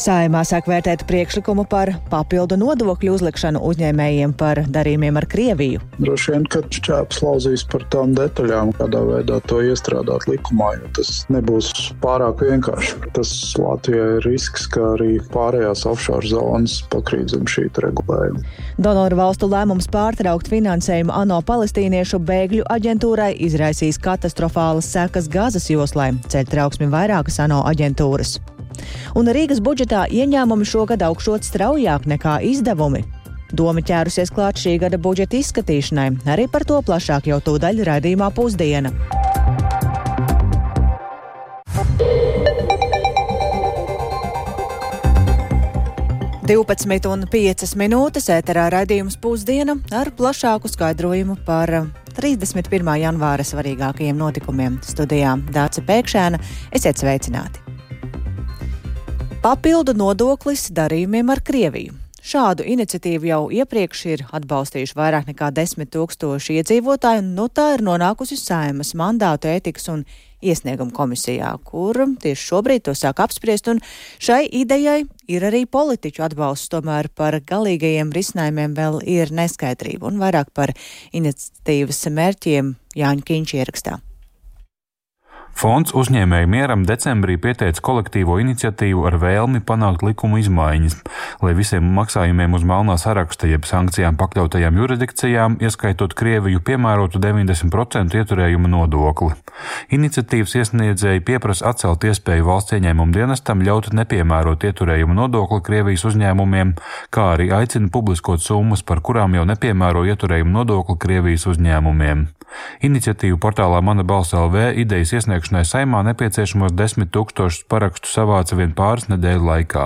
Saimā sāk vērtēt priekšlikumu par papildu nodokļu uzlikšanu uzņēmējiem par darījumiem ar Krieviju. Droši vien, ka šķēps lauzīs par tām detaļām, kādā veidā to iestrādāt likumā, jo tas nebūs pārāk vienkārši. Tas Latvijai ir risks, ka arī pārējās offshore zonas pakrīt zem šī regulējuma. Donoru valstu lēmums pārtraukt finansējumu ANO palestīniešu bēgļu aģentūrai izraisīs katastrofālas sekas Gazas joslai, ceļ trauksmi vairākas ANO aģentūras un Rīgas budžetā ieņēmumi šogad augšot straujāk nekā izdevumi. Doma ķērusies klāt šī gada budžeta izskatīšanai, arī par to plašāk jau tūdaļ raidījumā pusdiena. Divpadsmit un piecas minūtes ēterā raidījums pusdiena ar plašāku skaidrojumu par 31. janvāra svarīgākajiem notikumiem. Studijā Dāca Pēkšēna esiet sveicināti! Papildu nodoklis darījumiem ar Krieviju. Šādu iniciatīvu jau iepriekš ir atbalstījuši vairāk nekā desmit tūkstoši iedzīvotāji, un nu tā ir nonākusi saimas mandātu ētikas un iesnieguma komisijā, kur tieši šobrīd to sāk apspriest, un šai idejai ir arī politiķu atbalsts, tomēr par galīgajiem risinājumiem vēl ir neskaidrība, un vairāk par iniciatīvas mērķiem Jāņa Kīņš ierakstā. Fonds uzņēmēju mieram decembrī pieteica kolektīvo iniciatīvu ar vēlmi panākt likuma izmaiņas, lai visiem maksājumiem uz melnā saraksta jeb sankcijām pakļautajām jurisdikcijām, ieskaitot Krieviju, piemērotu 90% ieturējuma nodokli. Iniciatīvas iesniedzēji pieprasa atcelt iespēju valsts ieņēmumu dienestam ļaut nepiemērot ieturējuma nodokli Krievijas uzņēmumiem, kā arī aicina publiskot summas, par kurām jau nepiemēro ieturējuma nodokli Krievijas uzņēmumiem. Iniciatīvu portālā Mana balss LV idejas iesniegšanai saimā nepieciešamos desmit tūkstošus parakstu savāca vien pāris nedēļu laikā.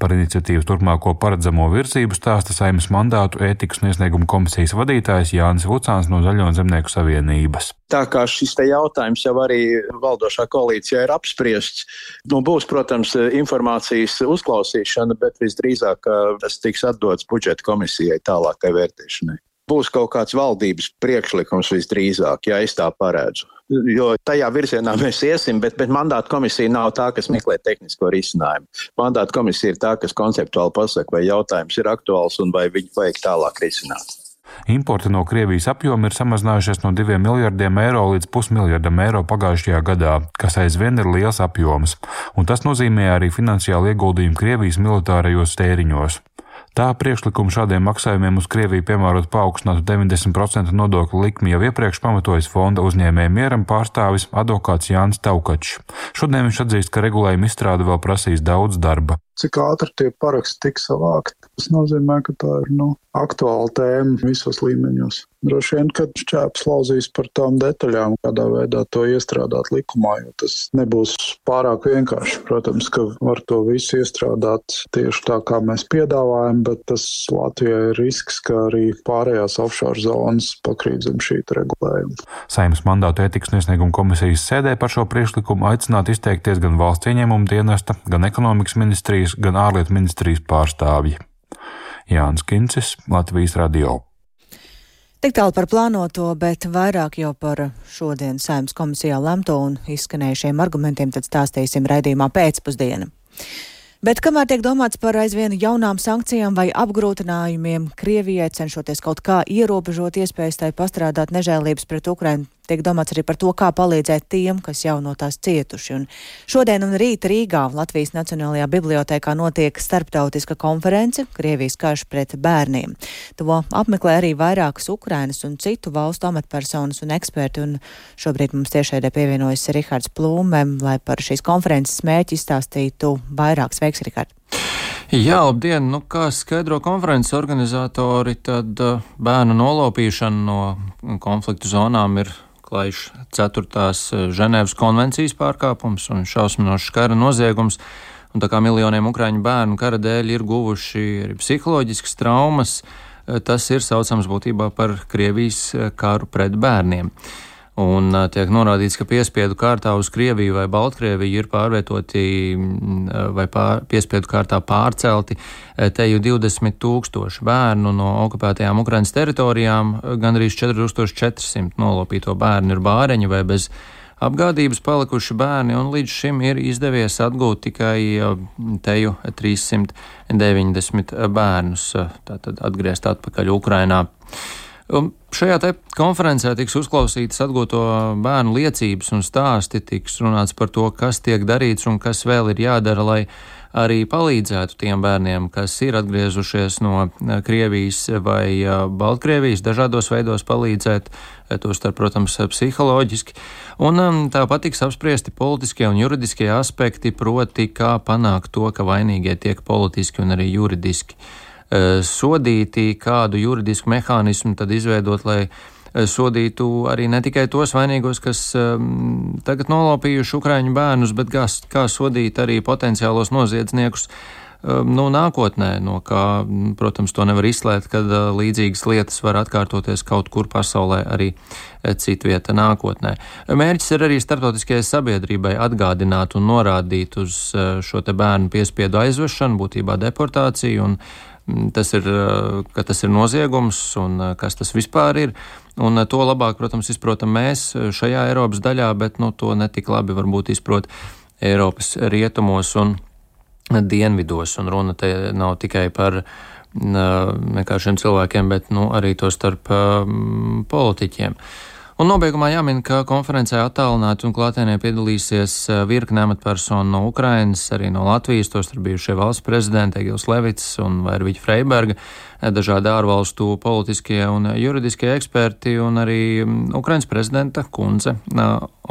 Par iniciatīvas turpmāko paredzamo virzību stāsta saimas mandātu ētikas un iesniegumu komisijas vadītājs Jānis Vucāns no Zaļo zemnieku savienības. Tā kā šis jautājums jau arī valdošā koalīcijā ir apspriests, nu, būs, protams, informācijas uzklausīšana, bet visdrīzāk tas tiks atdots budžeta komisijai tālākai vērtēšanai būs kaut kāds valdības priekšlikums visdrīzāk, ja es tā paredzu. Jo tajā virzienā mēs iesim, bet, bet mandāta komisija nav tā, kas meklē tehnisko risinājumu. Mandāta komisija ir tā, kas konceptuāli pasaka, vai jautājums ir aktuāls un vai viņu vajag tālāk risināt. Importi no Krievijas apjomi ir samazinājušies no 2 miljardiem eiro līdz pusmiljardam eiro pagājušajā gadā, kas aizvien ir liels apjoms, un tas nozīmē arī finansiālu ieguldījumu Krievijas militārajos tēriņos. Tā priekšlikumu šādiem maksājumiem uz Krieviju piemērot paaugstinātu 90% nodokļu likmi jau iepriekš pamatojas fonda uzņēmējiem mieram pārstāvis advokāts Jānis Taukačs. Šodien viņš atzīst, ka regulējuma izstrāde vēl prasīs daudz darba cik ātri tie paraksti tiks savākti. Tas nozīmē, ka tā ir nu, aktuāla tēma visos līmeņos. Droši vien, ka šķēps lauzīs par tām detaļām, kādā veidā to iestrādāt likumā, jo tas nebūs pārāk vienkārši. Protams, ka var to visu iestrādāt tieši tā, kā mēs piedāvājam, bet tas Latvijai ir risks, ka arī pārējās offshore zonas pakrīt zem šī regulējuma. Saimnes mandātu ētikas iesnieguma komisijas sēdē par šo priekšlikumu aicināt izteikties gan valsts ieņēmuma dienesta, gan ekonomikas ministrijas, gan ārlietu ministrijas pārstāvji. Jānis Kincis, Latvijas radio. Tik tālu par plānoto, bet vairāk jau par šodien saimnes komisijā lemto un izskanējušiem argumentiem tad stāstīsim raidījumā pēcpusdienā. Bet kamēr tiek domāts par aizvien jaunām sankcijām vai apgrūtinājumiem Krievijai cenšoties kaut kā ierobežot iespējas tai pastrādāt nežēlības pret Ukrainu, tiek domāts arī par to, kā palīdzēt tiem, kas jau no tās cietuši. Un šodien un rīt Rīgā Latvijas Nacionālajā bibliotekā notiek starptautiska konference Krievijas karš pret bērniem. To apmeklē arī vairākas Ukrainas un citu valstu amatpersonas un eksperti, un šobrīd mums tiešēdē pievienojas Rihards Plūmem, lai par šīs konferences mērķi izstāstītu vairāk. Sveiks, Rihard! Jā, labdien! Nu, kā skaidro konferences organizatori, tad uh, bērnu nolaupīšana no konfliktu zonām ir klājš 4. Eh, Ženēvas konvencijas pārkāpums un šausminošs kara noziegums. Un tā kā miljoniem ukraiņu bērnu kara dēļ ir guvuši arī psiholoģiskas traumas, eh, tas ir saucams būtībā par Krievijas eh, karu pret bērniem un tiek norādīts, ka piespiedu kārtā uz Krieviju vai Baltkrieviju ir pārvietoti vai pār, piespiedu kārtā pārcelti teju 20 tūkstoši bērnu no okupētajām Ukrainas teritorijām, gandrīz 4400 nolopīto bērnu ir bāreņi vai bez apgādības palikuši bērni, un līdz šim ir izdevies atgūt tikai teju 390 bērnus, tātad atgriezt atpakaļ Ukrainā. Un šajā konferencē tiks uzklausītas atgūto bērnu liecības un stāsti, tiks runāts par to, kas tiek darīts un kas vēl ir jādara, lai arī palīdzētu tiem bērniem, kas ir atgriezušies no eh, Krievijas vai eh, Baltkrievijas, dažādos veidos palīdzēt, eh, tostarp, protams, psiholoģiski. Un um, tāpat tiks apspriesti politiskie un juridiskie aspekti, proti, kā panākt to, ka vainīgie tiek politiski un arī juridiski sodīti, kādu juridisku mehānismu tad izveidot, lai eh, sodītu arī ne tikai tos vainīgos, kas um, tagad nolaupījuši ukraiņu bērnus, bet kā, kā sodīt arī potenciālos noziedzniekus. Um, nu, nākotnē, no kā, protams, to nevar izslēgt, kad uh, līdzīgas lietas var atkārtoties kaut kur pasaulē, arī citvieta nākotnē. Mērķis ir arī starptautiskajai sabiedrībai atgādināt un norādīt uz uh, šo te bērnu piespiedu aizvešanu, būtībā deportāciju un Mm, tas ir, eh, ka tas ir noziegums un eh, kas tas vispār ir. Un eh, to labāk, protams, izprotam mēs šajā Eiropas daļā, bet nu, to netik labi varbūt izprot Eiropas rietumos un dienvidos. Un runa te nav tikai par vienkāršiem cilvēkiem, bet nu, arī to starp politiķiem. Uh, Un nobeigumā jāmin, ka konferencē attālināti un klātienē piedalīsies eh, virkne amatpersonu no Ukrainas, arī no Latvijas, tos tur bijušie valsts prezidenti Egils Levits un Vērviģa Freiberga, eh, dažādi ārvalstu politiskie un juridiskie eksperti un arī mm, Ukrainas prezidenta kundze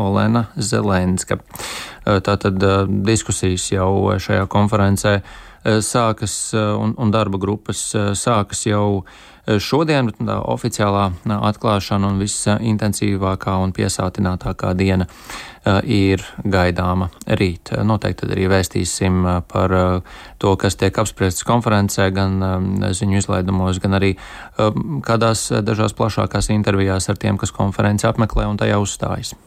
Olena Zelenska. Eh, tātad diskusijas jau šajā konferencē sākas un, un darba grupas sākas jau Šodien tā, oficiālā atklāšana un visintensīvākā un piesātinātākā diena ir gaidāma rīt. Noteikti arī vēstīsim par to, kas tiek apspriests konferencē, gan ziņu izlaidumos, gan arī kādās dažās plašākās intervijās ar tiem, kas konferenci apmeklē un tajā uzstājas.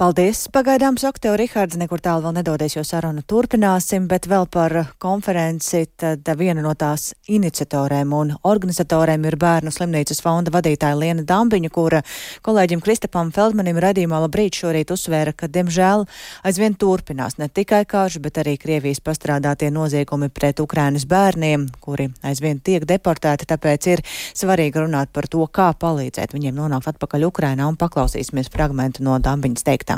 Paldies! Pagaidām saka Rihards, nekur tālu vēl nedodies, jo sarunu turpināsim, bet vēl par konferenci. Tad viena no tās iniciatorēm un organizatorēm ir Bērnu slimnīcas fonda vadītāja Liena Dambiņa, kura kolēģim Kristapam Feldmanim radījumā labrīt šorīt uzsvēra, ka, diemžēl, aizvien turpinās ne tikai karš, bet arī Krievijas pastrādātie noziegumi pret Ukrainas bērniem, kuri aizvien tiek deportēti, tāpēc ir svarīgi runāt par to, kā palīdzēt viņiem nonākt atpakaļ Ukrainā un paklausīsimies fragmentu no Dambiņas teiktā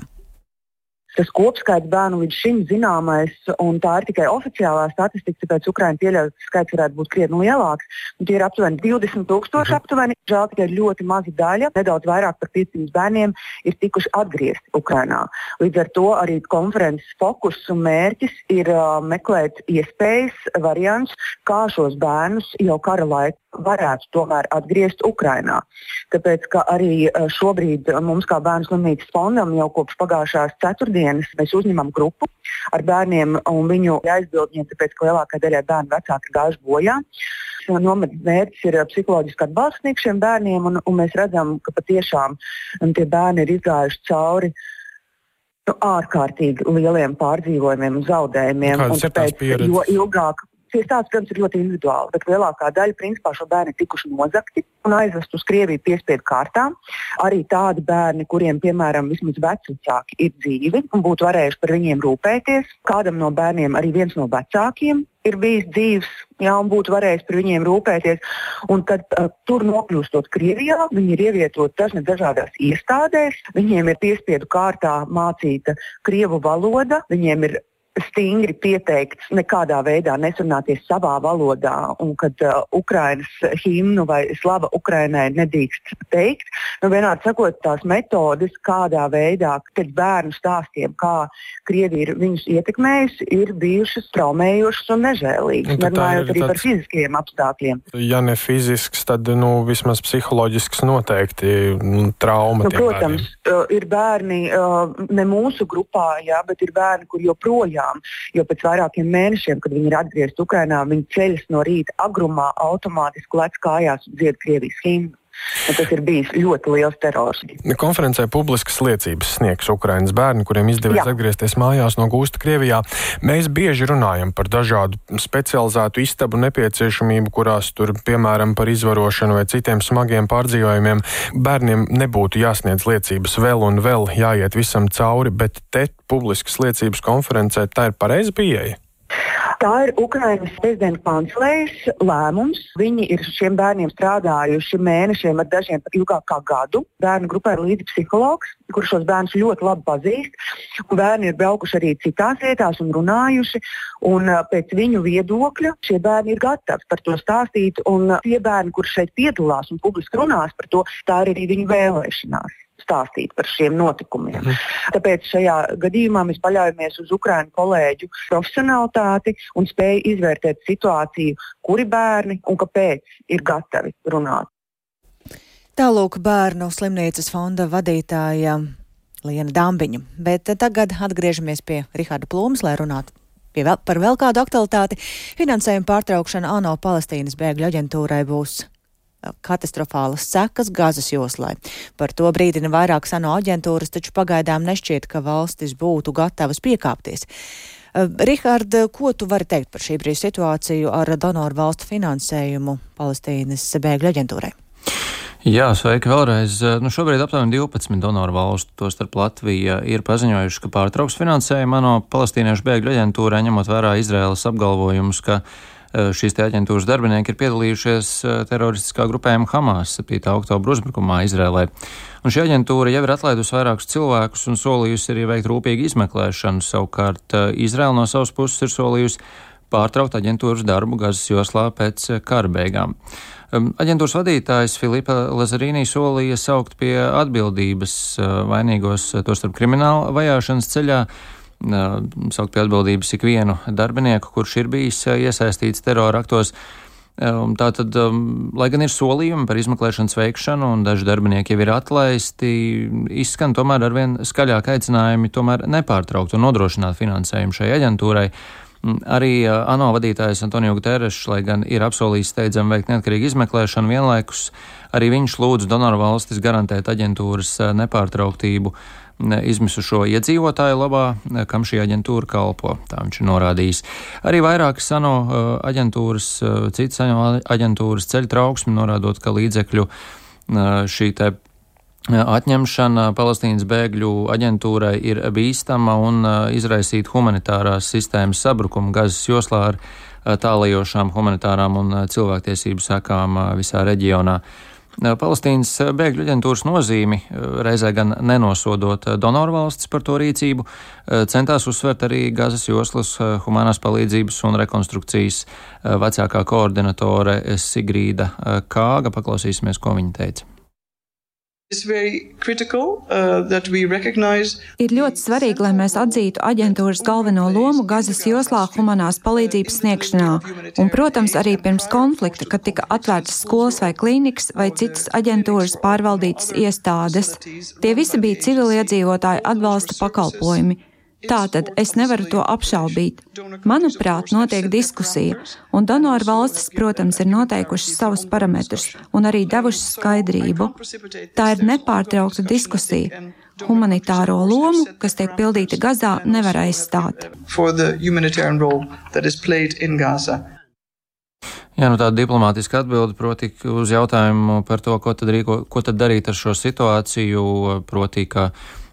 tas kopskaits bērnu līdz šim zināmais, un tā ir tikai oficiālā statistika, tāpēc Ukraiņa pieļauj, ka skaits varētu būt krietni lielāks. Tie ir aptuveni 20 tūkstoši. Mhm. Aptuveni, žēl tikai ļoti maza daļa, nedaudz vairāk par 500 bērniem, ir tikuši atgriezti Ukrainā. Līdz ar to arī konferences fokus un mērķis ir uh, meklēt iespējas, variants, kā šos bērnus jau kara laikā varētu tomēr atgriezt Ukrainā. Tāpēc, ka arī šobrīd mums kā bērnu slimnīcas fondam jau kopš pagājušās ceturtdienas mēs uzņemam grupu ar bērniem un viņu aizbildņiem, tāpēc, ka lielākā daļa bērnu vecāki gājuši bojā. Nometnes mērķis ir psiholoģiski atbalsts sniegt šiem bērniem, un, un mēs redzam, ka patiešām tie bērni ir izgājuši cauri nu, ārkārtīgi lieliem pārdzīvojumiem un zaudējumiem. Un tāpēc, jo ilgāk, Šie stāsti, protams, ir ļoti individuāli, bet lielākā daļa principā šo bērnu ir tikuši nozagti un aizvest uz Krieviju piespiedu kārtā. Arī tādi bērni, kuriem, piemēram, vismaz vecāki ir dzīvi un būtu varējuši par viņiem rūpēties. Kādam no bērniem arī viens no vecākiem ir bijis dzīves, jā, un būtu varējis par viņiem rūpēties. Un tad, uh, tur nokļūstot Krievijā, viņi ir ievietoti dažne dažādās iestādēs, viņiem ir piespiedu kārtā mācīta krievu valoda, viņiem ir stingri pieteikts nekādā veidā nesarunāties savā valodā, un kad uh, Ukrainas himnu vai slava Ukrainai nedrīkst teikt. Nu, vienādi sakot, tās metodes, kādā veidā pēc bērnu stāstiem, kā Krievija ir viņus ietekmējusi, ir bijušas traumējošas un nežēlīgas. Nu, Runājot arī tāds, par fiziskajiem apstākļiem. Ja ne fizisks, tad nu, vismaz psiholoģisks noteikti nu, trauma. Nu, protams, bērniem. uh, ir bērni uh, ne mūsu grupā, jā, bet ir bērni, kur joprojām projām. Jo pēc vairākiem mēnešiem, kad viņi ir atgriezti Ukrajinā, viņi ceļas no rīta agrumā, automātiski lec kājās un dzied Krievijas himnu. Tas ir bijis ļoti liels terors. Konferencē publiskas liecības sniegs Ukrainas bērni, kuriem izdevies Jā. atgriezties mājās no gūsta Krievijā. Mēs bieži runājam par dažādu specializētu istabu nepieciešamību, kurās tur, piemēram, par izvarošanu vai citiem smagiem pārdzīvojumiem, bērniem nebūtu jāsniedz liecības vēl un vēl, jāiet visam cauri, bet te publiskas liecības konferencē tā ir pareiza pieeja. Tā ir Ukrainas prezidenta kancelējas lēmums. Viņi ir šiem bērniem strādājuši mēnešiem, ar dažiem pat ilgāk kā gadu. Bērnu grupā ir līdzi psihologs, kurš šos bērnus ļoti labi pazīst. Bērni ir braukuši arī citās vietās un runājuši. Un pēc viņu viedokļa šie bērni ir gatavi par to stāstīt. Un tie bērni, kurš šeit piedalās un publiski runās par to, tā ir arī viņu vēlēšanās stāstīt par šiem notikumiem. Mhm. Tāpēc šajā gadījumā mēs paļaujamies uz Ukraiņu kolēģu profesionalitāti un spēju izvērtēt situāciju, kuri bērni un kāpēc ir gatavi runāt. Tālūk bērnu slimnīcas fonda vadītāja Liena Dambiņa, bet tagad atgriežamies pie Riharda Plūmas, lai runātu vēl, par vēl kādu aktualitāti. Finansējuma pārtraukšana ANO Palestīnas bēgļu aģentūrai būs katastrofālas sekas Gazas joslai. Par to brīdina vairākas ANO aģentūras, taču pagaidām nešķiet, ka valstis būtu gatavas piekāpties. Eh, Rihard, ko tu vari teikt par šī brīža situāciju ar donoru valstu finansējumu Palestīnas bēgļu aģentūrai? Jā, sveiki vēlreiz. Nu, šobrīd aptuveni 12 donoru valstu, tostarp Latvija, ir paziņojuši, ka pārtrauks finansējumu no palestīniešu bēgļu aģentūrai, ņemot vērā Izraēlas apgalvojumus, ka Eh, šīs aģentūras darbinieki ir piedalījušies eh, teroristiskā grupējuma Hamas 7. oktobra uzbrukumā Izrēlē. Un šī aģentūra jau ir atlaidusi vairākus cilvēkus un solījusi arī veikt rūpīgu izmeklēšanu. Savukārt eh, Izrēla no savas puses ir solījusi pārtraukt aģentūras darbu Gazas joslā pēc kara beigām. Aģentūras vadītājs Filipa Lazarīnī solīja saukt pie atbildības vainīgos, tostarp krimināla vajāšanas ceļā saukt pie atbildības ikvienu darbinieku, kurš ir bijis iesaistīts terora aktos. Tātad, lai gan ir solījumi par izmeklēšanas veikšanu un daži darbinieki jau ir atlaisti, izskan tomēr arvien skaļāk aicinājumi tomēr nepārtraukt un nodrošināt finansējumu šai aģentūrai. Arī ANO vadītājs Antonio Guterres, lai gan ir apsolījis steidzam veikt neatkarīgu izmeklēšanu, vienlaikus arī viņš lūdz donoru valstis garantēt aģentūras nepārtrauktību izmisušo iedzīvotāju labā, kam šī aģentūra kalpo. Tā viņš ir norādījis. Arī vairākas ANO aģentūras, citas ANO aģentūras ceļ trauksmi, norādot, ka līdzekļu šī atņemšana Palestīnas bēgļu aģentūrai ir bīstama un izraisīt humanitārās sistēmas sabrukumu Gazas joslā ar tālajošām humanitārām un cilvēktiesību sekām visā reģionā. Palestīnas bēgļu aģentūras nozīmi, reizē gan nenosodot donoru valsts par to rīcību, centās uzsvert arī Gazas joslas humanās palīdzības un rekonstrukcijas vecākā koordinatore Sigrīda Kāga. Paklausīsimies, ko viņa teica. Uh, ir ļoti svarīgi, lai mēs atzītu aģentūras galveno lomu Gazas joslā humanās palīdzības sniegšanā, un, protams, arī pirms konflikta, kad tika atvērtas skolas vai klīnikas vai citas aģentūras pārvaldītas iestādes. Tie visi bija civiliedzīvotāju atbalsta pakalpojumi. Tātad es nevaru to apšaubīt. Manuprāt, notiek diskusija, un donoru valstis, protams, ir noteikušas savus parametrus un arī devušas skaidrību. Tā ir nepārtraukta diskusija. Humanitāro lomu, kas tiek pildīta Gazā, nevar aizstāt. Jā, nu tāda diplomātiska atbilde, proti, uz jautājumu par to, ko tad, rīko, ko tad darīt ar šo situāciju, proti, ka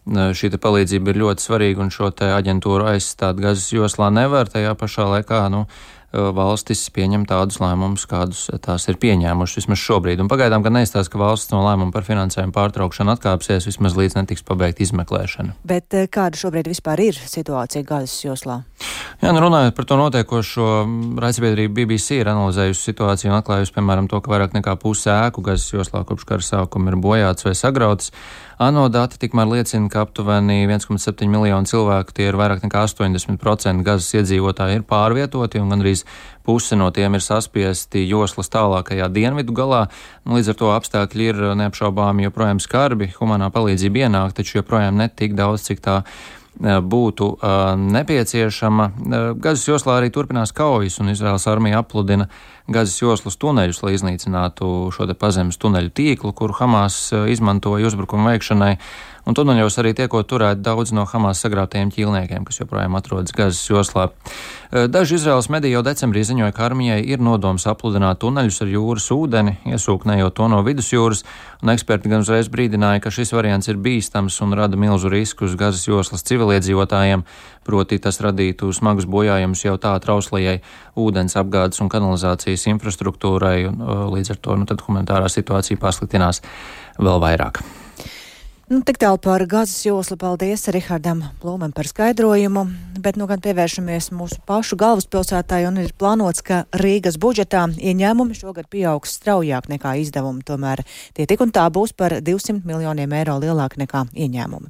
šī palīdzība ir ļoti svarīga un šo aģentūru aizstāt gazas joslā nevar. Tajā pašā laikā nu, valstis pieņem tādus lēmumus, kādus tās ir pieņēmušas vismaz šobrīd. Un pagaidām gan neizstāsta, ka valsts no lēmuma par finansējumu pārtraukšanu atkāpsies vismaz līdz netiks pabeigta izmeklēšana. Bet kāda šobrīd vispār ir situācija gazas joslā? Jā, nu runājot par to notiekošo, raidsabiedrība BBC ir analizējusi situāciju un atklājusi, piemēram, to, ka vairāk nekā puse ēku gazas joslā kopš kara sākuma ir bojāts vai sagrautas. ANO dati tikmēr liecina, ka aptuveni 1,7 miljonu cilvēku, tie ir vairāk nekā 80% gazas iedzīvotāji, ir pārvietoti un gandrīz puse no tiem ir saspiesti joslas tālākajā dienvidu galā. Nu, līdz ar to apstākļi ir neapšaubāmi joprojām skarbi, humanā palīdzība ienāk, taču joprojām ne tik daudz, cik tā būtu nepieciešama. Gazas joslā arī turpinās kaujas, un Izraels armija apludina Gazas joslas tuneļus, lai iznīcinātu šo pazemes tuneļu tīklu, kuru Hamas izmantoja uzbrukuma veikšanai un tuneļos arī tiekot turēti daudz no Hamas sagrautajiem ķīlniekiem, kas joprojām atrodas Gazas joslā. Eh, daži Izraels mediji jau decembrī ziņoja, ka armijai ir nodoms apludināt tuneļus ar jūras ūdeni, iesūknējot to no vidusjūras, un eksperti gan uzreiz brīdināja, ka šis variants ir bīstams un rada milzu risku uz Gazas joslas civiliedzīvotājiem, proti tas radītu smagus bojājumus jau tā trauslajai ūdens apgādes un kanalizācijas infrastruktūrai, un eh, līdz ar to nu, humanitārā situācija pasliktinās vēl vairāk. Nu, tik tālu par gazas joslu. Paldies Rihardam Blūmam par skaidrojumu. Bet nu gan pievēršamies mūsu pašu galvaspilsētai un ir plānots, ka Rīgas budžetā ieņēmumi šogad pieaugs straujāk nekā izdevumi. Tomēr tie tik un tā būs par 200 miljoniem eiro lielāki nekā ieņēmumi.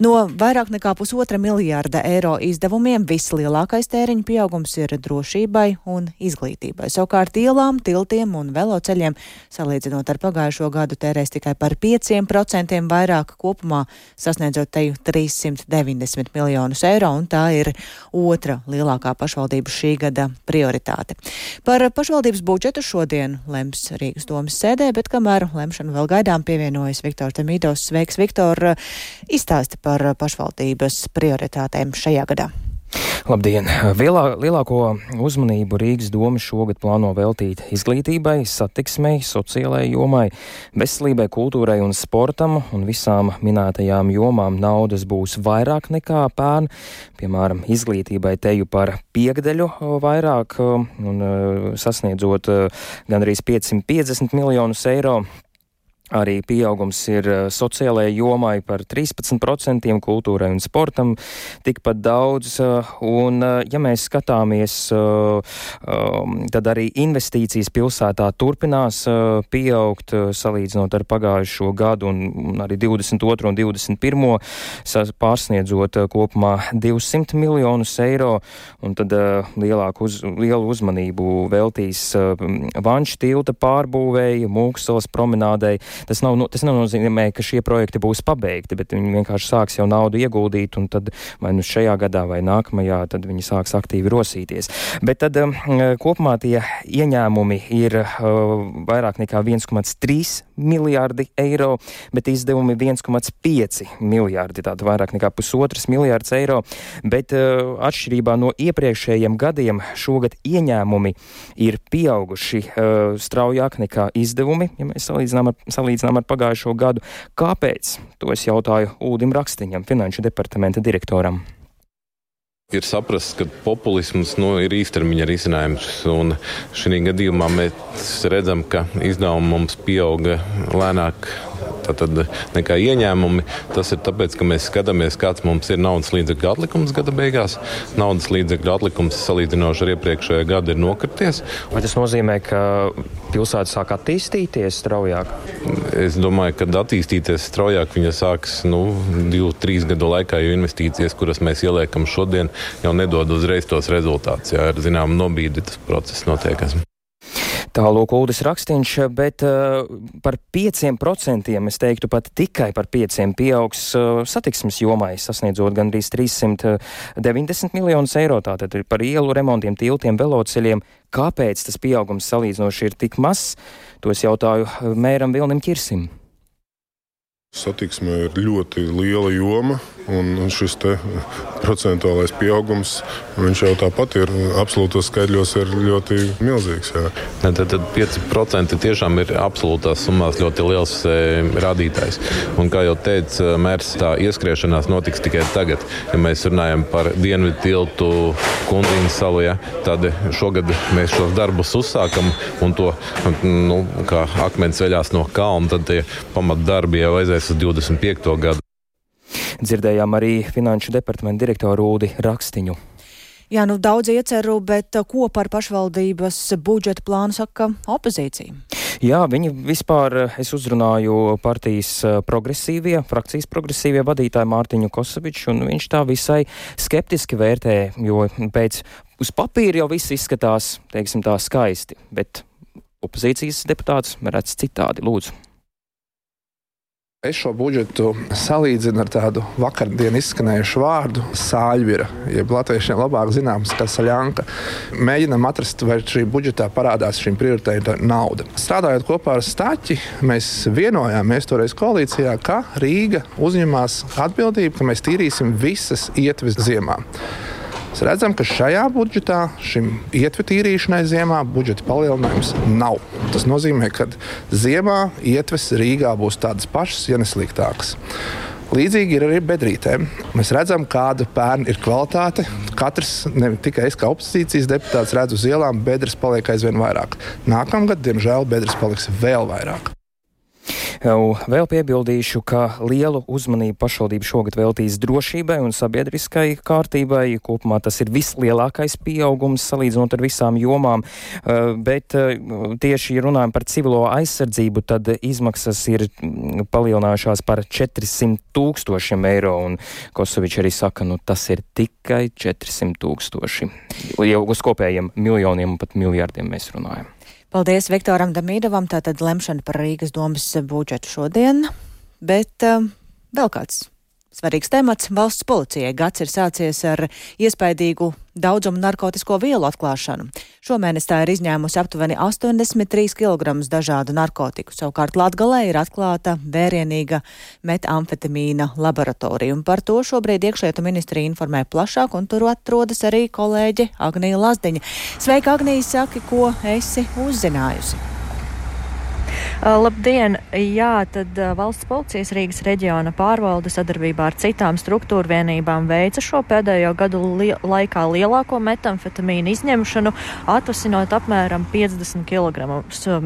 No vairāk nekā pusotra miljārda eiro izdevumiem vislielākais tēriņu pieaugums ir drošībai un izglītībai. Savukārt ielām, tiltiem un veloceļiem salīdzinot ar pagājušo gadu tērēs tikai par 5% vairāk vairāk, kopumā sasniedzot teju 390 miljonus eiro, un tā ir otra lielākā pašvaldības šī gada prioritāte. Par pašvaldības budžetu šodien lems Rīgas domas sēdē, bet kamēr lemšanu vēl gaidām pievienojas Viktors Temītos. Sveiks, Viktor! Izstāsti par pašvaldības prioritātēm šajā gadā. Labdien! Lielā, lielāko uzmanību Rīgas doma šogad plāno veltīt izglītībai, satiksmei, sociālajai jomai, veselībai, kultūrai un sportam, un visām minētajām jomām naudas būs vairāk nekā pērn. Piemēram, izglītībai teju par piekdeļu vairāk, un sasniedzot gandrīz 550 miljonus eiro. Arī pieaugums ir eh, sociālajai jomai par 13%, kultūrai un sportam tikpat daudz. Eh, un, eh, ja mēs skatāmies, tad arī investīcijas pilsētā turpinās pieaugt salīdzinot ar pagājušo gadu un arī 22. un 21. pārsniedzot kopumā 200 miljonus eiro. Un tad lielāku uz, lielu uzmanību veltīs Vanša tilta pārbūvēja, Mūksalas promenādei Tas, nav, tas nenozīmē, ka šie projekti būs pabeigti, bet viņi vienkārši sāks jau naudu ieguldīt, un tad vai nu šajā gadā vai nākamajā, tad viņi sāks aktīvi rosīties. Bet tad um, kopumā tie ieņēmumi ir uh, vairāk nekā 1,3 miljārdi eiro, bet izdevumi 1,5 miljārdi, tātad vairāk nekā pusotras miljārds eiro. Bet uh, atšķirībā no iepriekšējiem gadiem šogad ieņēmumi ir pieauguši uh, straujāk nekā izdevumi, ja mēs salīdzinām ar, salīdzinām ar pagājušo gadu. Kāpēc? To es jautāju Ūdim Rakstiņam, Finanšu departamenta direktoram. Ir saprasts, ka populisms nu, ir īstermiņa risinājums. Šī gadījumā mēs redzam, ka izdevumi mums pieauga lēnāk tātad, nekā ieņēmumi. Tas ir tāpēc, ka mēs skatāmies, kāds mums ir naudas līdzekļu atlikums gada beigās. Naudas līdzekļu atlikums salīdzinoši ar iepriekšējo gadu ir nokrities. Vai tas nozīmē, ka pilsēta sāk attīstīties straujāk? Es domāju, ka attīstīties straujāk viņa sāks nu, divu, trīs gadu laikā, jo investīcijas, kuras mēs ieliekam šodien, jau nedod uzreiz tos rezultātus. Jā, ar zināmu nobīdi tas process notiek. Tālūk, Uldis Rakstīņš, bet uh, par 5% es teiktu pat tikai par 5% pieaugs uh, satiksmes jomai, sasniedzot gandrīz 390 miljonus eiro. Tātad par ielu remontiem, tiltiem, veloceļiem. Kāpēc tas pieaugums salīdzinoši ir tik mazs? To es jautāju uh, mēram Vilnim Kirsim. Satiksme ir ļoti liela joma. Un šis procentuālais pieaugums jau tāpat ir absolūtos skaidros, ir ļoti milzīgs. Jā. Tad, tad 5% tiešām ir absolūtās summās ļoti liels e, rādītājs. Un, kā jau teica mērs, tā ieskriešanās notiks tikai tagad. Ja mēs runājam par dienvidu tiltu Kundīnas salu, ja, tad šogad mēs šos darbus uzsākam un to nu, kā akmens veļās no kalna, tad tie pamatdarbi jau aizies uz 25. gadu. Dzirdējām arī Finanšu departamentu direktoru Rūdi Rakstiņu. Jā, nu daudz ieceru, bet uh, ko par pašvaldības budžeta plānu saka opozīcija? Jā, viņi vispār, uh, es uzrunāju partijas uh, progresīvie, frakcijas progresīvie vadītāju Mārtiņu Kosoviču, un viņš tā visai skeptiski vērtē, jo pēc uz papīra jau viss izskatās, teiksim tā, skaisti, bet opozīcijas deputāts redz citādi, lūdzu. Es šo budžetu salīdzinu ar tādu vakardienas izskanējušu vārdu - sāļvira, jeb latviešiem labāk zināms kā saļanka. Mēģinām atrast, vai šī budžetā parādās šīm prioritēta nauda. Strādājot kopā ar Staķi, mēs vienojāmies toreiz koalīcijā, ka Rīga uzņemās atbildību, ka mēs tīrīsim visas ietves ziemā. Mēs redzam, ka šajā budžetā šim ietvi tīrīšanai ziemā budžeta palielinājums nav. Tas nozīmē, ka ziemā ietves Rīgā būs tādas pašas, ja ne sliktākas. Līdzīgi ir arī bedrītēm. Mēs redzam, kāda pērna ir kvalitāte. Katrs, ne tikai es kā opozīcijas deputāts, redzu uz ielām, bedres paliek aizvien vairāk. Nākamgad, diemžēl, bedres paliks vēl vairāk. Vēl piebildīšu, ka lielu uzmanību pašvaldība šogad veltīs drošībai un sabiedriskai kārtībai. Kopumā tas ir vislielākais pieaugums salīdzinot ar visām jomām, eh, bet eh, tieši runājot par civilo aizsardzību, tad izmaksas ir mm, palielinājušās par 400 tūkstošiem eiro, un Kosovičs arī saka, nu tas ir tikai 400 tūkstoši. Jau uz kopējiem miljoniem un pat miljardiem mēs runājam. Paldies Viktoram Damīdovam, tātad lemšana par Rīgas domas budžetu šodien, bet uh, vēl kāds Svarīgs temats valsts policijai gads ir sācies ar iespaidīgu daudzumu narkotisko vielu atklāšanu. Šomēnes tā ir izņēmusi aptuveni 83 kg dažādu narkotiku. Savukārt Latgalē ir atklāta vērienīga metamfetamīna laboratorija. Un par to šobrīd iekšlietu ministrija informē plašāk, un tur atrodas arī kolēģe Agnija Lazdiņa. Sveika, Agnija, saki, ko esi uzzinājusi? Uh, labdien! Jā, tad uh, valsts policijas Rīgas reģiona pārvalde sadarbībā ar citām struktūra vienībām veica šo pēdējo gadu li laikā lielāko metamfetamīnu izņemšanu, atvasinot apmēram 50 kg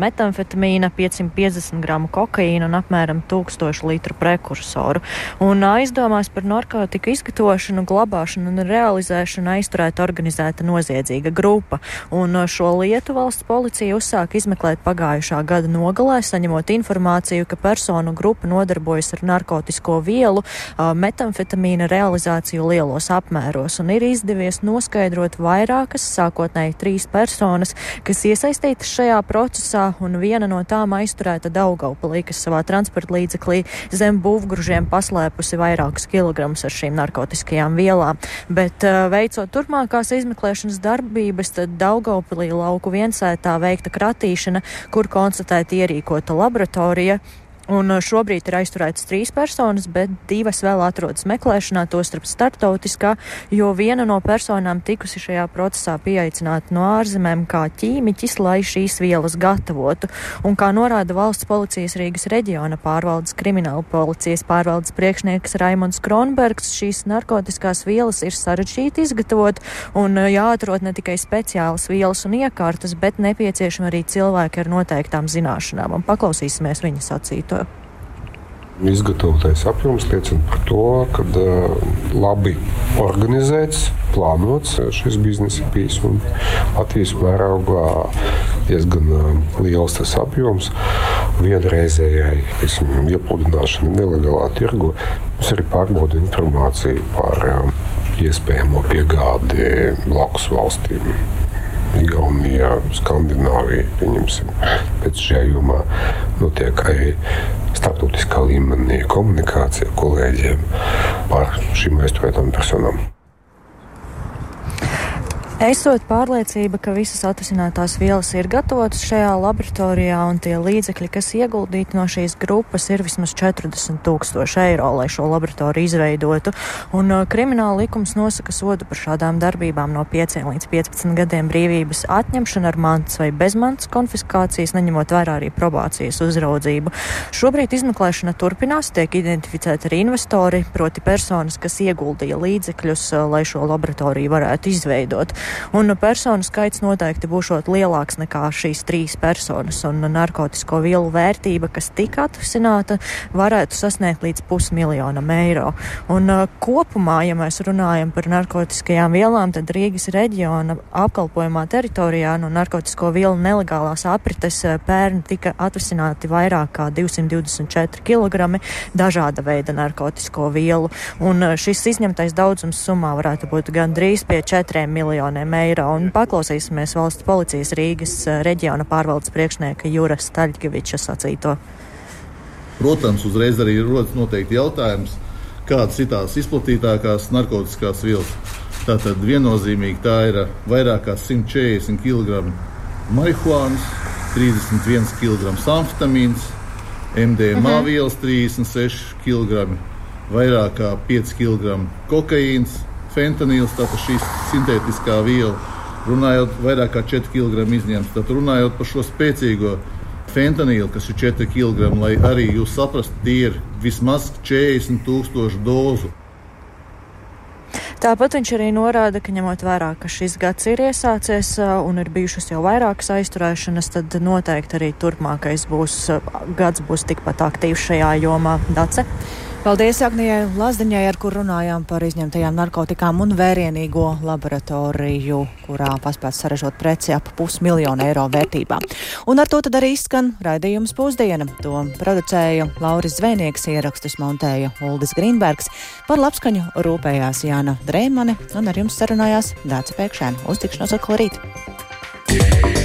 metamfetamīna, 550 g kokaīna un apmēram 1000 litru prekursoru. Un aizdomās par narkotiku izgatavošanu, glabāšanu un realizēšanu aizturēta organizēta noziedzīga grupa. Un šo lietu valsts policija uzsāka izmeklēt pagājušā gada nogalē saņemot informāciju, ka personu grupa nodarbojas ar narkotisko vielu, metamfetamīna realizāciju lielos apmēros, un ir izdevies noskaidrot vairākas, sākotnēji trīs personas, kas iesaistītas šajā procesā, un viena no tām aizturēta Daugaupalī, kas savā transporta līdzeklī zem būvgružiem paslēpusi vairākus kilogramus ar šīm narkotiskajām vielām. Bet veicot turpmākās izmeklēšanas darbības, tad Daugaupalī lauku viensētā veikta kratīšana, kur konstatēti ierīkoti aprīkota laboratorija, Un uh, šobrīd ir aizturētas trīs personas, bet divas vēl atrodas meklēšanā, tostarp starptautiskā, jo viena no personām tikusi šajā procesā pieaicināta no ārzemēm kā ķīmiķis, lai šīs vielas gatavotu. Un kā norāda valsts policijas Rīgas reģiona pārvaldes krimināla policijas pārvaldes priekšnieks Raimons Kronbergs, šīs narkotiskās vielas ir sarežģīti izgatavot un uh, jāatrod ne tikai speciālas vielas un iekārtas, bet nepieciešami arī cilvēki ar noteiktām zināšanām. Un paklausīsimies viņa sacīto. Izgatavotais apjoms liecina par to, ka uh, labi organizēts, plānots šis biznesa bijis. Latvijas mērogā diezgan uh, liels tas apjoms. Vienreizējai iepludināšanai nelegālā tirgu mums arī pārbauda informāciju par iespējamo piegādi blakus valstīm. Igaunijā, Skandināvijā, pieņemsim, pēc šajā jomā notiek arī starptautiskā līmenī komunikācija kolēģiem par šīm aizturētām personām. Esot pārliecība, ka visas atvasinātās vielas ir gatavotas šajā laboratorijā un tie līdzekļi, kas ieguldīti no šīs grupas, ir vismaz 40 tūkstoši eiro, lai šo laboratoriju izveidotu. Un uh, krimināla likums nosaka sodu par šādām darbībām no 5 līdz 15 gadiem brīvības atņemšana ar mantas vai bezmantas konfiskācijas, neņemot vērā arī probācijas uzraudzību. Šobrīd izmeklēšana turpinās, tiek identificēti arī investori, proti personas, kas ieguldīja līdzekļus, uh, lai šo laboratoriju varētu izveidot un personu skaits noteikti būšot lielāks nekā šīs trīs personas, un narkotisko vielu vērtība, kas tika atvasināta, varētu sasniegt līdz pusmiljonam eiro. Un uh, kopumā, ja mēs runājam par narkotiskajām vielām, tad Rīgas reģiona apkalpojumā teritorijā no narkotisko vielu nelegālās aprites uh, pērn tika atvasināti vairāk kā 224 kg dažāda veida narkotisko vielu, un uh, šis izņemtais daudzums summā varētu būt gandrīz pie 4 miljoniem miljoniem eiro. Un paklausīsimies valsts policijas Rīgas eh, reģiona pārvaldes priekšnieka Jūra Staļģeviča sacīto. Protams, uzreiz arī rodas noteikti jautājums, kādas ir tās izplatītākās narkotikas vielas. Tātad viennozīmīgi tā ir vairāk kā 140 kg marihuānas, 31 kg amfetamīns, MDMA uh -huh. vielas 36 kg, vairāk kā 5 kg kokaīns, fentanīls, tātad šī sintētiskā viela, runājot vairāk kā 4 kg izņemts. Tad runājot par šo spēcīgo fentanīlu, kas ir 4 kg, lai arī jūs saprastu, tie ir vismaz 40 tūkstoši dozu. Tāpat viņš arī norāda, ka ņemot vērā, ka šis gads ir iesācies un ir bijušas jau vairākas aizturēšanas, tad noteikti arī turpmākais būs, gads būs tikpat aktīvs šajā jomā. Dace? Paldies Agnijai Lazdiņai, ar kur runājām par izņemtajām narkotikām un vērienīgo laboratoriju, kurā paspēts saražot preci ap pusmiljonu eiro vērtībā. Un ar to tad arī izskan raidījums pusdiena. To producēja Lauris Zvēnieks, ierakstus montēja Uldis Grīnbergs, par labskaņu rūpējās Jāna Dreimane un ar jums sarunājās Dāca Pēkšēna. Uz tikšanos atkal rīt!